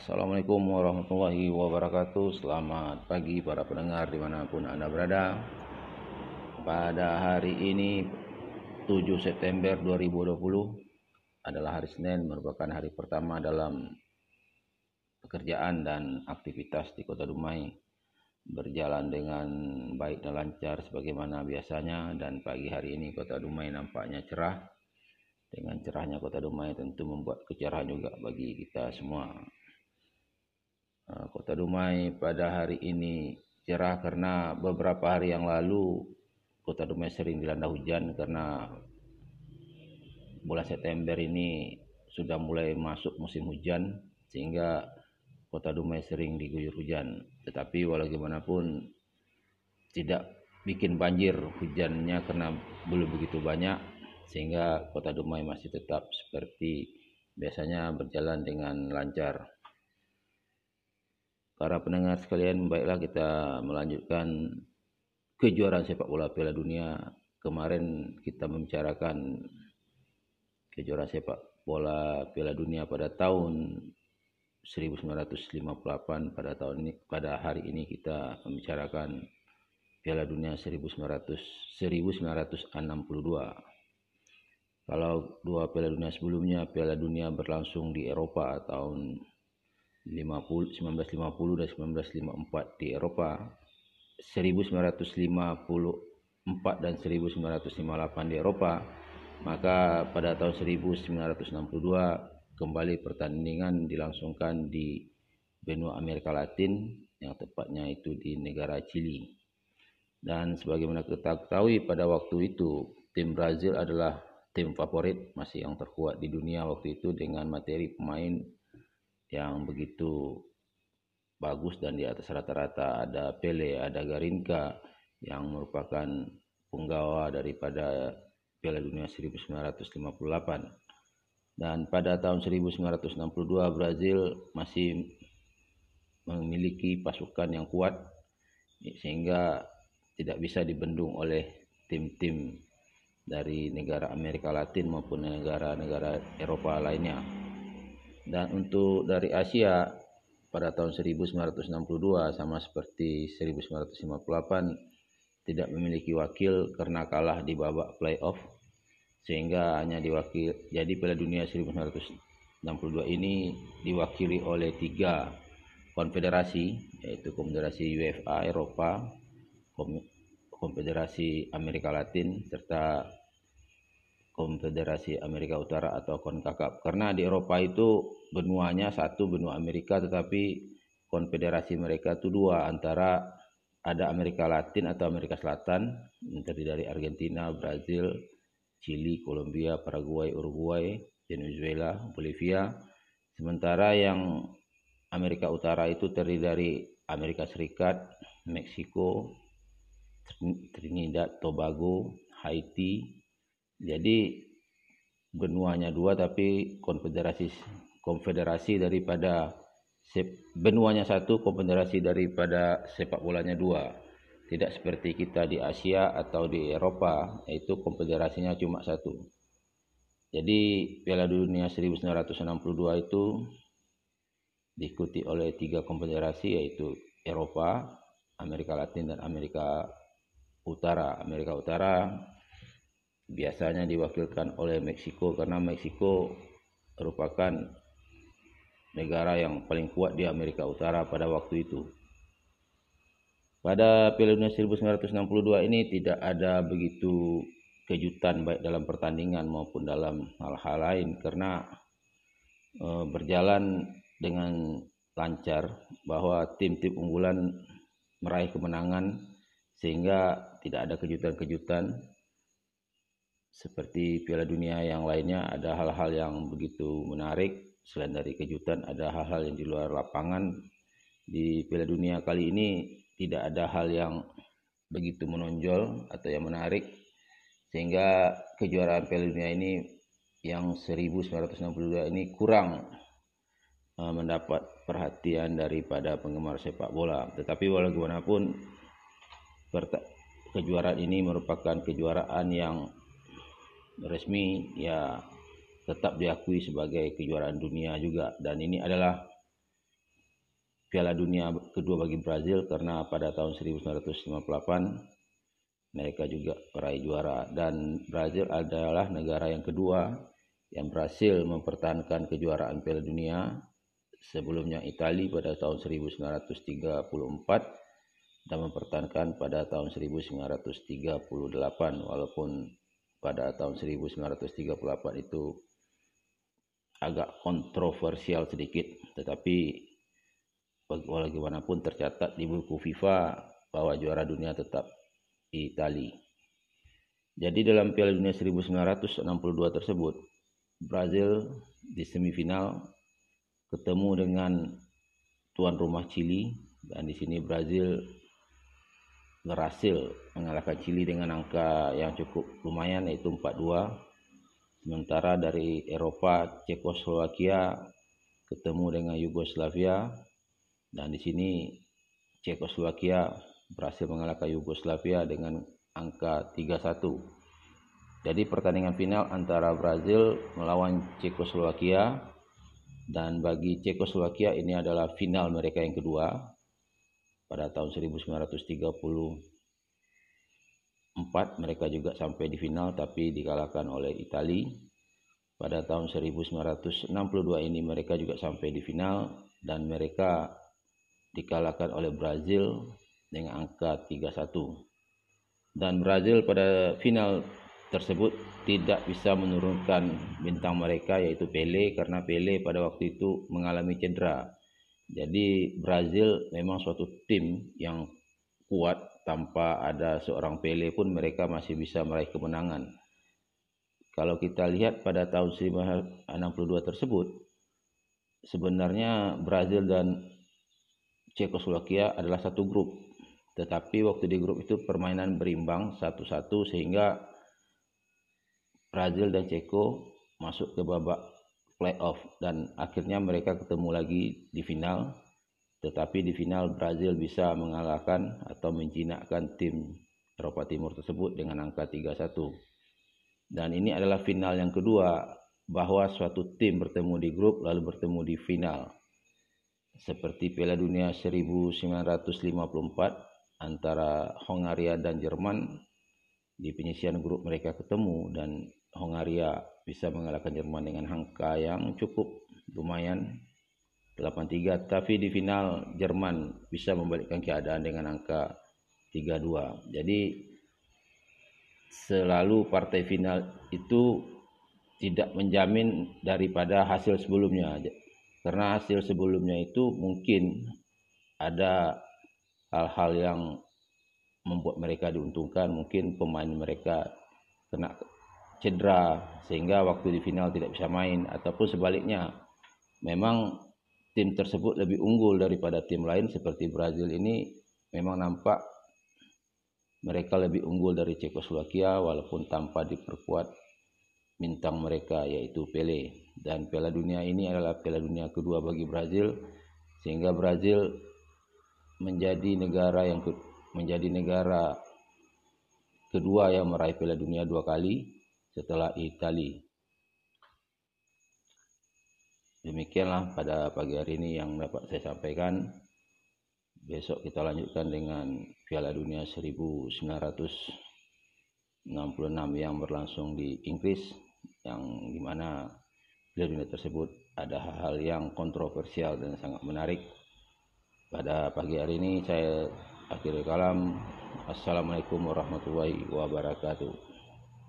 Assalamualaikum warahmatullahi wabarakatuh. Selamat pagi para pendengar di mana pun Anda berada. Pada hari ini 7 September 2020 adalah hari Senin merupakan hari pertama dalam pekerjaan dan aktivitas di kota Dumai. Berjalan dengan baik dan lancar sebagaimana biasanya dan pagi hari ini kota Dumai nampaknya cerah. Dengan cerahnya kota Dumai tentu membuat kecerahan juga bagi kita semua Kota Dumai pada hari ini cerah karena beberapa hari yang lalu Kota Dumai sering dilanda hujan karena bulan September ini sudah mulai masuk musim hujan sehingga Kota Dumai sering diguyur hujan. Tetapi walau bagaimanapun tidak bikin banjir hujannya karena belum begitu banyak sehingga Kota Dumai masih tetap seperti biasanya berjalan dengan lancar. Para pendengar sekalian, baiklah kita melanjutkan kejuaraan sepak bola Piala Dunia. Kemarin kita membicarakan kejuaraan sepak bola Piala Dunia pada tahun 1958 pada tahun ini pada hari ini kita membicarakan Piala Dunia 1900 1962. Kalau dua Piala Dunia sebelumnya Piala Dunia berlangsung di Eropa tahun 50, 1950 dan 1954 di Eropa, 1954 dan 1958 di Eropa, maka pada tahun 1962 kembali pertandingan dilangsungkan di benua Amerika Latin yang tepatnya itu di negara Chili. Dan sebagaimana kita ketahui pada waktu itu tim Brazil adalah tim favorit masih yang terkuat di dunia waktu itu dengan materi pemain yang begitu bagus dan di atas rata-rata ada Pele, ada Garinka yang merupakan penggawa daripada Piala Dunia 1958. Dan pada tahun 1962 Brazil masih memiliki pasukan yang kuat sehingga tidak bisa dibendung oleh tim-tim dari negara Amerika Latin maupun negara-negara Eropa lainnya. Dan untuk dari Asia pada tahun 1962 sama seperti 1958 tidak memiliki wakil karena kalah di babak playoff. Sehingga hanya diwakil jadi Piala Dunia 1962 ini diwakili oleh tiga konfederasi yaitu Konfederasi UEFA Eropa, Konfederasi Amerika Latin serta Konfederasi Amerika Utara atau CONCACAF. Karena di Eropa itu benuanya satu benua Amerika tetapi konfederasi mereka itu dua antara ada Amerika Latin atau Amerika Selatan terdiri dari Argentina, Brazil, Chili, Kolombia, Paraguay, Uruguay, Venezuela, Bolivia. Sementara yang Amerika Utara itu terdiri dari Amerika Serikat, Meksiko, Trinidad, Tobago, Haiti, jadi benuanya dua tapi konfederasi konfederasi daripada benuanya satu konfederasi daripada sepak bolanya dua tidak seperti kita di Asia atau di Eropa yaitu konfederasinya cuma satu jadi Piala Dunia 1962 itu diikuti oleh tiga konfederasi yaitu Eropa, Amerika Latin dan Amerika Utara. Amerika Utara biasanya diwakilkan oleh Meksiko karena Meksiko merupakan negara yang paling kuat di Amerika Utara pada waktu itu. Pada Piala Dunia 1962 ini tidak ada begitu kejutan baik dalam pertandingan maupun dalam hal-hal lain karena e, berjalan dengan lancar bahwa tim-tim unggulan meraih kemenangan sehingga tidak ada kejutan-kejutan seperti Piala Dunia yang lainnya ada hal-hal yang begitu menarik. Selain dari kejutan ada hal-hal yang di luar lapangan. Di Piala Dunia kali ini tidak ada hal yang begitu menonjol atau yang menarik. Sehingga kejuaraan Piala Dunia ini yang 1962 ini kurang uh, mendapat perhatian daripada penggemar sepak bola. Tetapi walaupun kejuaraan ini merupakan kejuaraan yang resmi ya tetap diakui sebagai kejuaraan dunia juga. Dan ini adalah Piala Dunia kedua bagi Brazil karena pada tahun 1958 mereka juga meraih juara. Dan Brazil adalah negara yang kedua yang berhasil mempertahankan kejuaraan Piala Dunia sebelumnya Italia pada tahun 1934 dan mempertahankan pada tahun 1938 walaupun pada tahun 1938 itu agak kontroversial sedikit tetapi bagaimanapun tercatat di buku FIFA bahwa juara dunia tetap Italia. Jadi dalam Piala Dunia 1962 tersebut, Brazil di semifinal ketemu dengan tuan rumah Chili dan di sini Brazil berhasil mengalahkan Chili dengan angka yang cukup lumayan yaitu 4-2. Sementara dari Eropa, Cekoslowakia ketemu dengan Yugoslavia dan di sini Cekoslowakia berhasil mengalahkan Yugoslavia dengan angka 3-1. Jadi pertandingan final antara Brazil melawan Cekoslowakia dan bagi Cekoslowakia ini adalah final mereka yang kedua pada tahun 1934 mereka juga sampai di final tapi dikalahkan oleh Italia. Pada tahun 1962 ini mereka juga sampai di final dan mereka dikalahkan oleh Brazil dengan angka 3-1. Dan Brazil pada final tersebut tidak bisa menurunkan bintang mereka yaitu Pele karena Pele pada waktu itu mengalami cedera. Jadi Brazil memang suatu tim yang kuat tanpa ada seorang Pele pun mereka masih bisa meraih kemenangan. Kalau kita lihat pada tahun 1962 tersebut sebenarnya Brazil dan Cekoslowakia adalah satu grup. Tetapi waktu di grup itu permainan berimbang satu-satu sehingga Brazil dan Ceko masuk ke babak playoff dan akhirnya mereka ketemu lagi di final. Tetapi di final Brazil bisa mengalahkan atau menjinakkan tim Eropa Timur tersebut dengan angka 3-1. Dan ini adalah final yang kedua bahwa suatu tim bertemu di grup lalu bertemu di final seperti Piala Dunia 1954 antara Hongaria dan Jerman di penyisian grup mereka ketemu dan Hongaria bisa mengalahkan Jerman dengan angka yang cukup lumayan. 8-3 tapi di final Jerman bisa membalikkan keadaan dengan angka 3-2 jadi selalu partai final itu tidak menjamin daripada hasil sebelumnya. Karena hasil sebelumnya itu mungkin ada hal-hal yang membuat mereka diuntungkan. Mungkin pemain mereka kena cedera sehingga waktu di final tidak bisa main. Ataupun sebaliknya memang tim tersebut lebih unggul daripada tim lain seperti Brazil ini. Memang nampak mereka lebih unggul dari Cekoslowakia walaupun tanpa diperkuat bintang mereka yaitu Pele. Dan Piala Dunia ini adalah Piala Dunia kedua bagi Brazil sehingga Brazil menjadi negara yang menjadi negara kedua yang meraih Piala Dunia dua kali setelah Italia. Demikianlah pada pagi hari ini yang dapat saya sampaikan. Besok kita lanjutkan dengan Piala Dunia 1966 yang berlangsung di Inggris yang di mana dunia tersebut ada hal-hal yang kontroversial dan sangat menarik. Pada pagi hari ini saya akhiri kalam. Assalamualaikum warahmatullahi wabarakatuh.